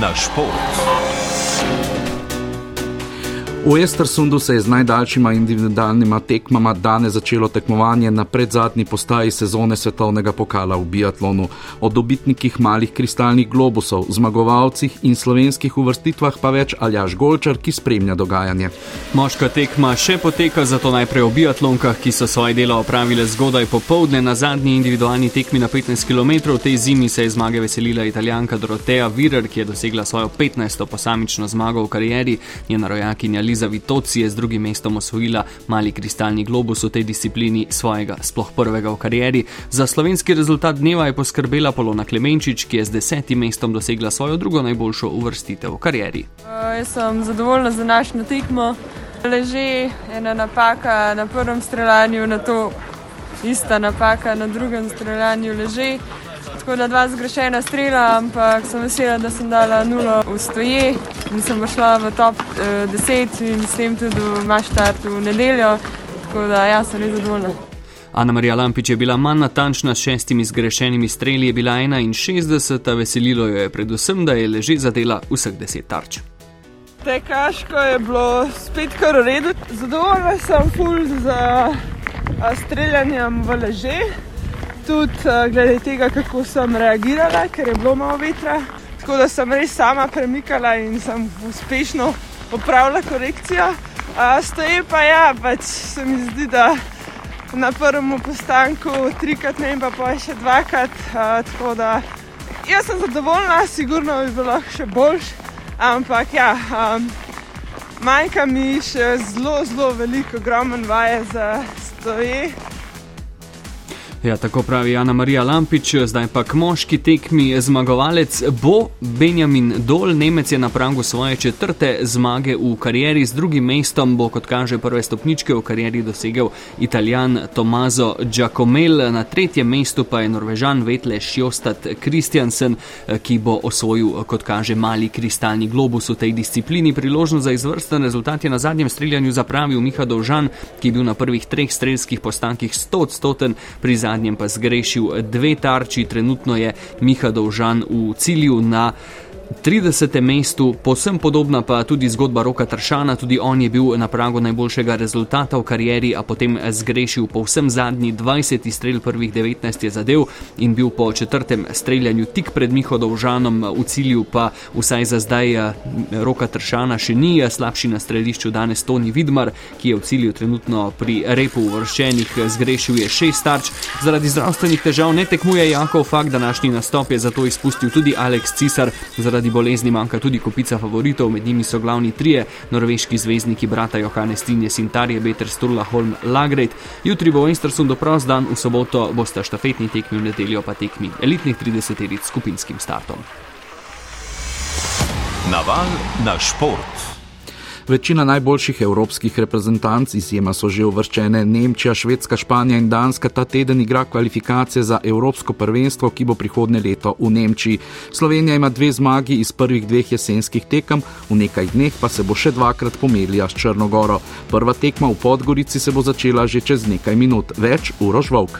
na šport. V Estersundu se je z najdaljšima individualnima tekmama danes začelo tekmovanje na predzadnji postaji sezone svetovnega pokala v biatlonu. O dobitnikih malih kristalnih globusov, zmagovalcih in slovenskih uvrstitvah pa več Aljaš Golčar, ki spremlja dogajanje. Moška tekma še poteka, zato najprej o biatlonkah, ki so svoje delo opravile zgodaj popovdne na zadnji individualni tekmi na 15 km. V tej zimi se je zmage veselila italijanka Dorotea Virer, ki je dosegla svojo 15. posamično zmago v karieri. Njena rojakinja Liza Vitoci je z drugim mestom osvojila mali kristalni globus v tej disciplini svojega sploh prvega v karieri. Za slovenski rezultat dneva je poskrbela Polona Klemenčič, ki je z desetim mestom dosegla svojo drugo najboljšo uvrstitev v karieri. Uh, jaz sem zadovoljna z našo tekmo. Leže ena napaka na prvem streljanju, na to ista napaka na drugem streljanju leže tako da dva zgrešena strela, ampak sem vesela, da sem dala nulo v stoje in sem šla v top uh, 10 in s tem tudi v maštart v nedeljo. Tako da jaz sem res zadovoljna. Ana Marija Lampič je bila manj natančna s šestimi zgrešenimi streli, je bila 61, veselilo jo je predvsem, da je leže zadela vseh deset tarč. Tekaško je bilo spet kar v redu, zadovoljna sem ful za streljanjem v leže tudi uh, glede tega, kako sem reagirala, ker je bilo malo vetra. Tako da sem res sama premikala in sem uspešno opravila korekcijo. Uh, Stoje pa ja, pač se mi zdi, da na prvem postanku trikrat ne in pa pa še dvakrat. Uh, tako da jaz sem zadovoljna, sigurno bi bilo še boljš, ampak ja. Um, Manjka mi še zelo, zelo veliko, ogromen vaje za stoje. Ja, tako pravi Ana Marija Lampič, zdaj pa k moški tekmi zmagovalec bo Benjamin Dol. Nemec je na pragu svoje četrte zmage v karieri, z drugim mestom bo, kot kaže, prve stopničke v karieri dosegel italijan Tomazo Giacomel, na tretjem mestu pa je norvežan Vetle Sjostat Kristjansen, ki bo osvojil, kot kaže, mali kristalni globus v tej disciplini. Priložnost za izvrsten rezultat je na zadnjem streljanju zapravil Miha Dovžan, ki je bil na prvih treh strelskih postankih 100 odstoten pri zadnjem pa zgrešil dve tarči, trenutno je Miha Dovžan v cilju na 30. mestu, posebno podobna pa tudi zgodba Roka Tršana, tudi on je bil na pragu najboljšega rezultata v karieri, a potem zgrešil povsem zadnji 20. strel, prvih 19 je zadev in bil po četrtem streljanju tik pred Miho Dovžanom v cilju, pa vsaj za zdaj eh, Roka Tršana še ni, slabši na strelišču danes Toni Vidmar, ki je v cilju trenutno pri repu uvrščenih, zgrešil je šest tarč. Zaradi zdravstvenih težav ne tekmuje Jakov Fak, današnji nastop je zato izpustil tudi Aleks Cisar zaradi bolezni manjka tudi kupica favoritov, med njimi so glavni trije norveški zvezdniki brata Johane Stinje Sintarje, Beter Sturla Holm Lagret. Jutri bo Enstersund prost dan, v soboto bosta štafetni tekmi, v nedeljo pa tekmi elitnih 30-teric skupinskim startom. Naval na šport. Večina najboljših evropskih reprezentanc, izjema so že uvrščene Nemčija, Švedska, Španija in Danska, ta teden igra kvalifikacije za Evropsko prvenstvo, ki bo prihodne leto v Nemčiji. Slovenija ima dve zmagi iz prvih dveh jesenskih tekem, v nekaj dneh pa se bo še dvakrat pomerila s Črnogoro. Prva tekma v Podgorici se bo začela že čez nekaj minut, več urož volk.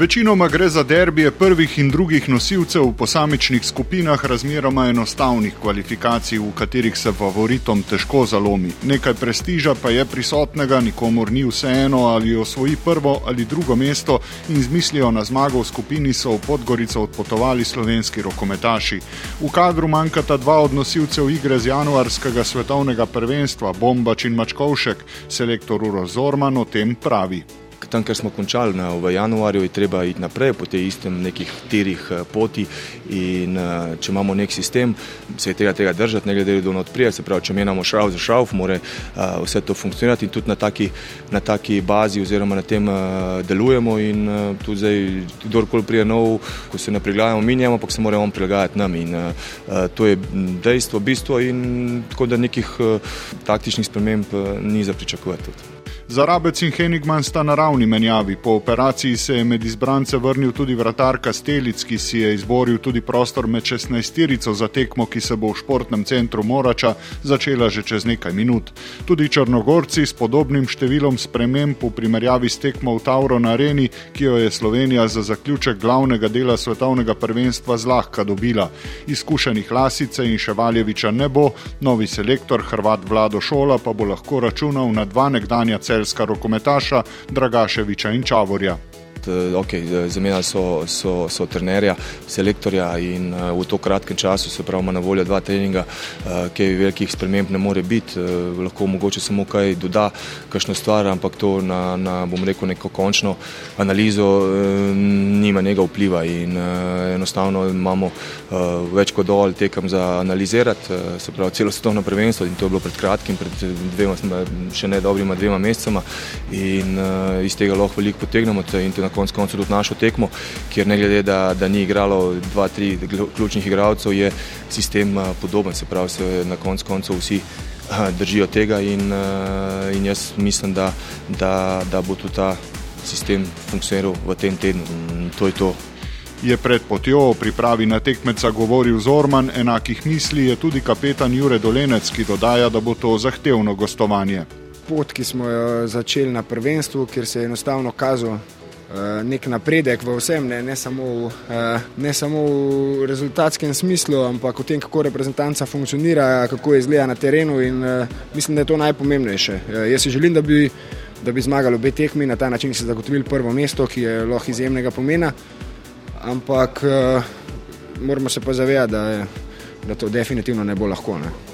Večinoma gre za derbije prvih in drugih nosilcev v posamičnih skupinah razmeroma enostavnih kvalifikacij, v katerih se favoritom težko zalomi. Nekaj prestiža pa je prisotnega, nikomor ni vseeno, ali osvoji prvo ali drugo mesto in z mislijo na zmago v skupini so v Podgorico odpotovali slovenski rokometaši. V kadru manjkata dva od nosilcev igre z januarskega svetovnega prvenstva, Bombač in Mačkovšek, selektor Uro Zorman o tem pravi tam, kjer smo končali na, v januarju, je treba iti naprej po tej istem nekih tirih eh, poti. In, uh, če imamo nek sistem, se je tega, tega držati, ne glede to, odprije. Se pravi, če menjamo šrav za šrav, mora uh, vse to funkcionirati in tudi na taki, na taki bazi oziroma na tem delujemo. In tudi zdaj, kdorkoli prije nov, ko se ne prilagajamo, mi njemu, ampak se moramo prilagajati nam. In to je dejstvo, bistvo in tako da nekih taktičnih sprememb ni za pričakovati. Zarabec in Henigman sta na ravni menjavi. Po operaciji se je med izbrance vrnil tudi vratar Kastelic, ki si je izboril tudi prostor med 16-tirico za tekmo, ki se bo v športnem centru Morača začela že čez nekaj minut. Tudi Črnogorci s podobnim številom sprememb v primerjavi s tekmo v Tauro na areni, ki jo je Slovenija za zaključek glavnega dela svetovnega prvenstva zlahka dobila. Izkušenih Lasice in Ševaljeviča ne bo, novi selektor Hrvat Vlado Šola pa bo lahko računal na dva nekdanja celska rokometaša Dragaševiča in Čavorja. Eh, okay, zamenjali so, so, so trenerja, selektorja in uh, v to kratkem času se pravi, ima na voljo dva treninga, kaj velikih sprememb ne more biti, lahko mogoče samo kaj doda, kakšno stvar, ampak to na, na bom rekel, neko končno analizo nima njega vpliva in enostavno imamo več kot dovolj tekem za analizirati, se pravi, celo svetovno prvenstvo in to je bilo pred kratkim, pred dvema, še ne dobrima dvema mesecema in iz tega lahko veliko potegnemo konec koncev tudi našo tekmo, kjer ne glede, da, da ni igralo dva, tri ključnih igralcev, je sistem podoben, se pravi, se na konec koncev vsi držijo tega in, in jaz mislim, da, da, da bo tudi ta sistem funkcioniral v tem tednu. To je to. Je pred potjo o pripravi na tekmeca govoril Zorman, enakih misli je tudi kapetan Jure Dolenec, ki dodaja, da bo to zahtevno gostovanje. Pot, ki smo jo začeli na prvenstvu, kjer se je enostavno kazal Eh, nek napredek v vsem, ne, ne, samo, eh, ne samo v rezultatskem smislu, ampak v tem, kako reprezentanca funkcionira, kako izgleda na terenu in eh, mislim, da je to najpomembnejše. Jaz si želim, da bi, da bi zmagali obe tekmi, na ta način si zagotovili prvo mesto, ki je lahko izjemnega pomena, ampak moramo se pa zavedati, da, da to definitivno ne bo lahko. Ne.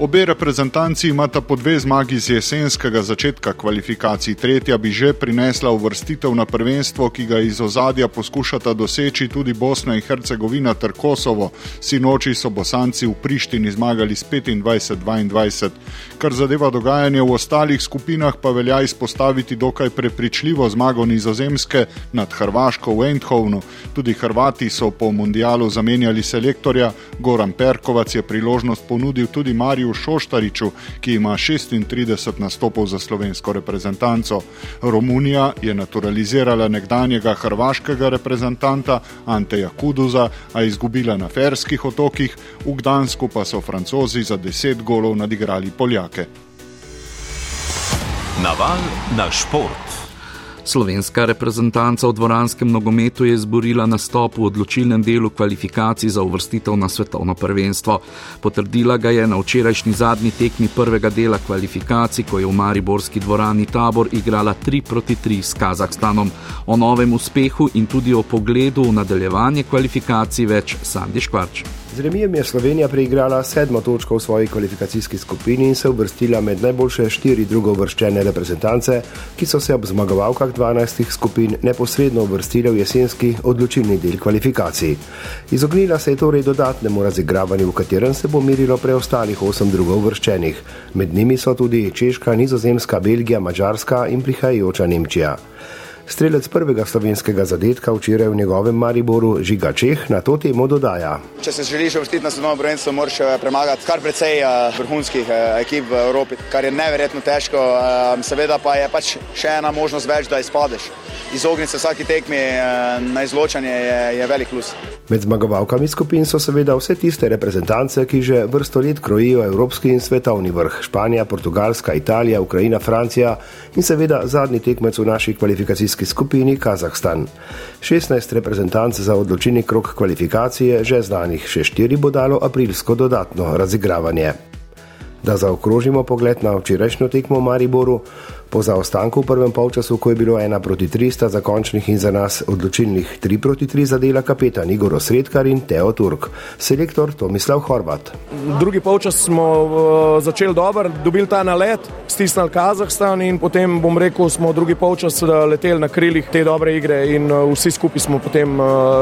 Obe reprezentanci imata po dve zmagi z jesenskega začetka kvalifikacij. Tretja bi že prinesla uvrstitev na prvenstvo, ki ga iz ozadja poskušata doseči tudi Bosna in Hercegovina ter Kosovo. Sinoči so bosanci v Prištini zmagali s 25-22. Kar zadeva dogajanje v ostalih skupinah, pa velja izpostaviti dokaj prepričljivo zmago nizozemske nad Hrvaško v Eindhovnu. Tudi Hrvati so po mundialu zamenjali selektorja, Goran Perkovac je priložnost ponudil tudi Mariju. Matiju Šoštariču, ki ima 36 nastopov za slovensko reprezentanco. Romunija je naturalizirala nekdanjega hrvaškega reprezentanta Anteja Kuduza, a izgubila na Ferskih otokih, v Gdansku pa so francozi za 10 golov nadigrali Poljake. Naval na šport. Slovenska reprezentanca v dvoranskem nogometu je izborila nastop v odločilnem delu kvalifikacij za uvrstitev na svetovno prvenstvo. Potrdila ga je na včerajšnji zadnji tekmi prvega dela kvalifikacij, ko je v Mariborski dvorani tabor igrala 3 proti 3 s Kazahstanom. O novem uspehu in tudi o pogledu v nadaljevanje kvalifikacij več Sandi Škvarč. Z remijem je Slovenija preigrala sedmo točko v svoji kvalifikacijski skupini in se uvrstila med najboljše štiri drugo vrščene reprezentance, ki so se ob zmagovalkah 12 skupin neposredno uvrstile v jesenski odločilni del kvalifikacij. Izognila se je torej dodatnemu razigravanju, v katerem se bo mirilo preostalih osem drugo vrščenih. Med njimi so tudi Češka, Nizozemska, Belgija, Mačarska in prihajajoča Nemčija. Strelec prvega slovenskega zadetka včeraj v njegovem Mariboru Žiga Čeh na to temo dodaja. Če se želiš vrstiti na svetovno prvenstvo, moraš eh, premagati kar precej eh, vrhunskih eh, ekip v Evropi, kar je neverjetno težko. Seveda pa je pač še ena možnost več, da izpadeš. Izogniti se vsaki tekmi na izločanje je, je velik plus. Med zmagovalkami skupin so seveda vse tiste reprezentance, ki že vrsto let krojijo evropski in svetovni vrh: Španija, Portugalska, Italija, Ukrajina, Francija in seveda zadnji tekmec v naši kvalifikacijski skupini Kazahstan. 16 reprezentanc za odločilni krok kvalifikacije, že znanih, še 4 bo dalo aprilsko dodatno razigravanje. Da zaokrožimo pogled na včerajšnjo tekmo v Mariboru, Po zaostanku v prvem polčasu, ko je bilo ena proti tri, sta za končnih in za nas odločilnih tri proti tri zadela kapetan Igor Osredkar in Teo Turk, selektor Tomislav Horvat. Drugi polčas smo uh, začeli dobro, dobili ta nalet, stisnili Kazahstan in potem, bom rekel, smo drugi polčas uh, leteli na krilih te dobre igre in uh, vsi skupaj smo potem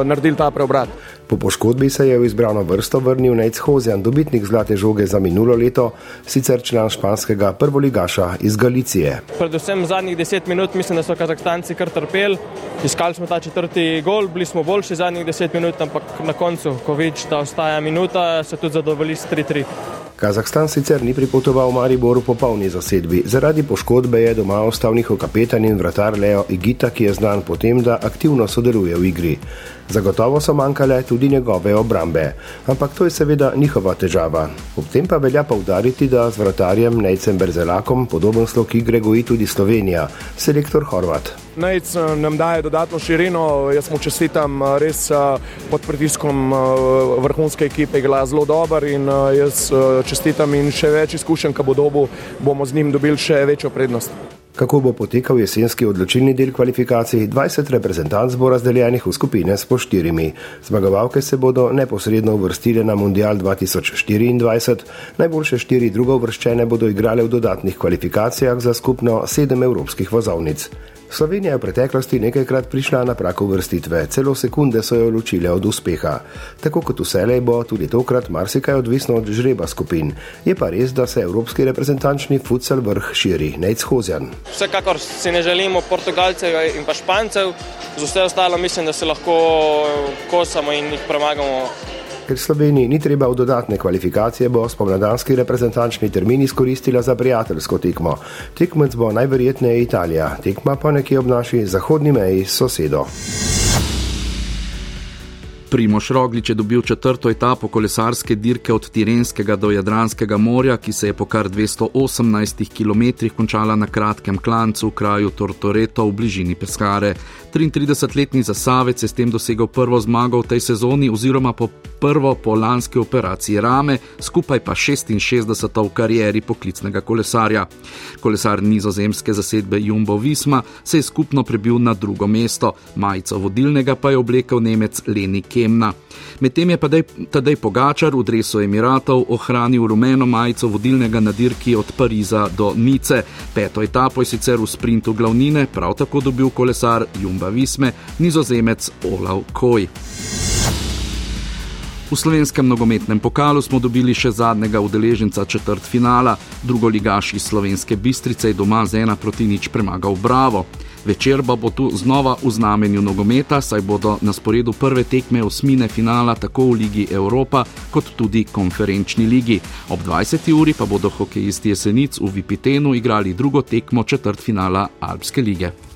naredili ta preobrat. Po poškodbi se je v izbrano vrsto vrnil Nec Hozian, dobitnik zlate žoge za minulo leto, sicer član španskega prvoligaša iz Galicije. Predvsem zadnjih deset minut mislim, da so Kazahstanci kar trpeli. Iskali smo ta četrti gol, bili smo boljši zadnjih deset minut, ampak na koncu, ko vidiš, da ostaja minuta, se tudi zadovolji s 3-3. Kazahstan sicer ni pripotoval v Maribor v popolni zasedbi. Zaradi poškodbe je doma ostal njihov kapetan in vratar Leo Igita, ki je znan po tem, da aktivno sodeluje v igri. Zagotovo so manjkale tudi njegove obrambe, ampak to je seveda njihova težava. Ob tem pa velja poudariti, da z vratarjem Nejcem Berzelakom podoben slog igre goji tudi Slovenija, selektor Horvat. Nejc eh, nam daje dodatno širino, jaz mu čestitam eh, res eh, pod pritiskom vrhunske ekipe, gla zelo dober in jaz čestitam in še več izkušenj, ko bo dobu, bomo z njim dobili še večjo prednost. Kako bo potekal jesenski odločilni del kvalifikacij, 20 reprezentanc bo razdeljenih v skupine s po štirimi. Zmagovalke se bodo neposredno uvrstile na Mundial 2024, najboljše štiri drugo vrščene bodo igrale v dodatnih kvalifikacijah za skupno sedem evropskih vozovnic. Slovenija je v preteklosti nekajkrat prišla na prak uvrstitve, celo sekunde so jo ločile od uspeha. Tako kot vselej bo tudi tokrat marsikaj odvisno od žreba skupin. Je pa res, da se evropski reprezentančni futsal vrh širi, nec hozjan. Vsekakor si ne želimo Portugalcev in pa Špancev, z vse ostalo mislim, da se lahko kosamo in jih premagamo Ker Sloveniji ni treba v dodatne kvalifikacije, bo spomladanski reprezentančni termin izkoristila za prijateljsko tekmo. Tekmec bo najverjetneje Italija, tekma pa nekje ob naši zahodni meji s sosedo. Primoš Roglič je dobil četrto etapo kolesarske dirke od Tirenskega do Jadranskega morja, ki se je po kar 218 km končala na kratkem klancu v kraju Tortoreto v bližini Pescare. 33-letni zasavec je s tem dosegel prvo zmago v tej sezoni oziroma po prvo po lanski operaciji rame, skupaj pa 66. v karieri poklicnega kolesarja. Kolesar nizozemske zasedbe Jumbo Visma se je skupno prebil na drugo mesto, majico vodilnega pa je oblekel Nemec Leni Kemna. Medtem je pa tedaj Pogačar v dresu Emiratov ohranil rumeno majico vodilnega na dirki od Pariza do Nice. Peto etapo je sicer v sprintu glavnine prav tako dobil kolesar Jumba Visme, nizozemec Olav Koj. V slovenskem nogometnem pokalu smo dobili še zadnjega udeleženca četrt finala, drugo ligaš iz slovenske bistrice je doma z ena proti nič premagal Bravo. Večer pa bo tu znova v znamenju nogometa, saj bodo na sporedu prve tekme osmine finala tako v Ligi Evropa kot tudi konferenčni ligi. Ob 20. uri pa bodo hokejisti Jesenic v Vipitenu igrali drugo tekmo četrt finala Alpske lige.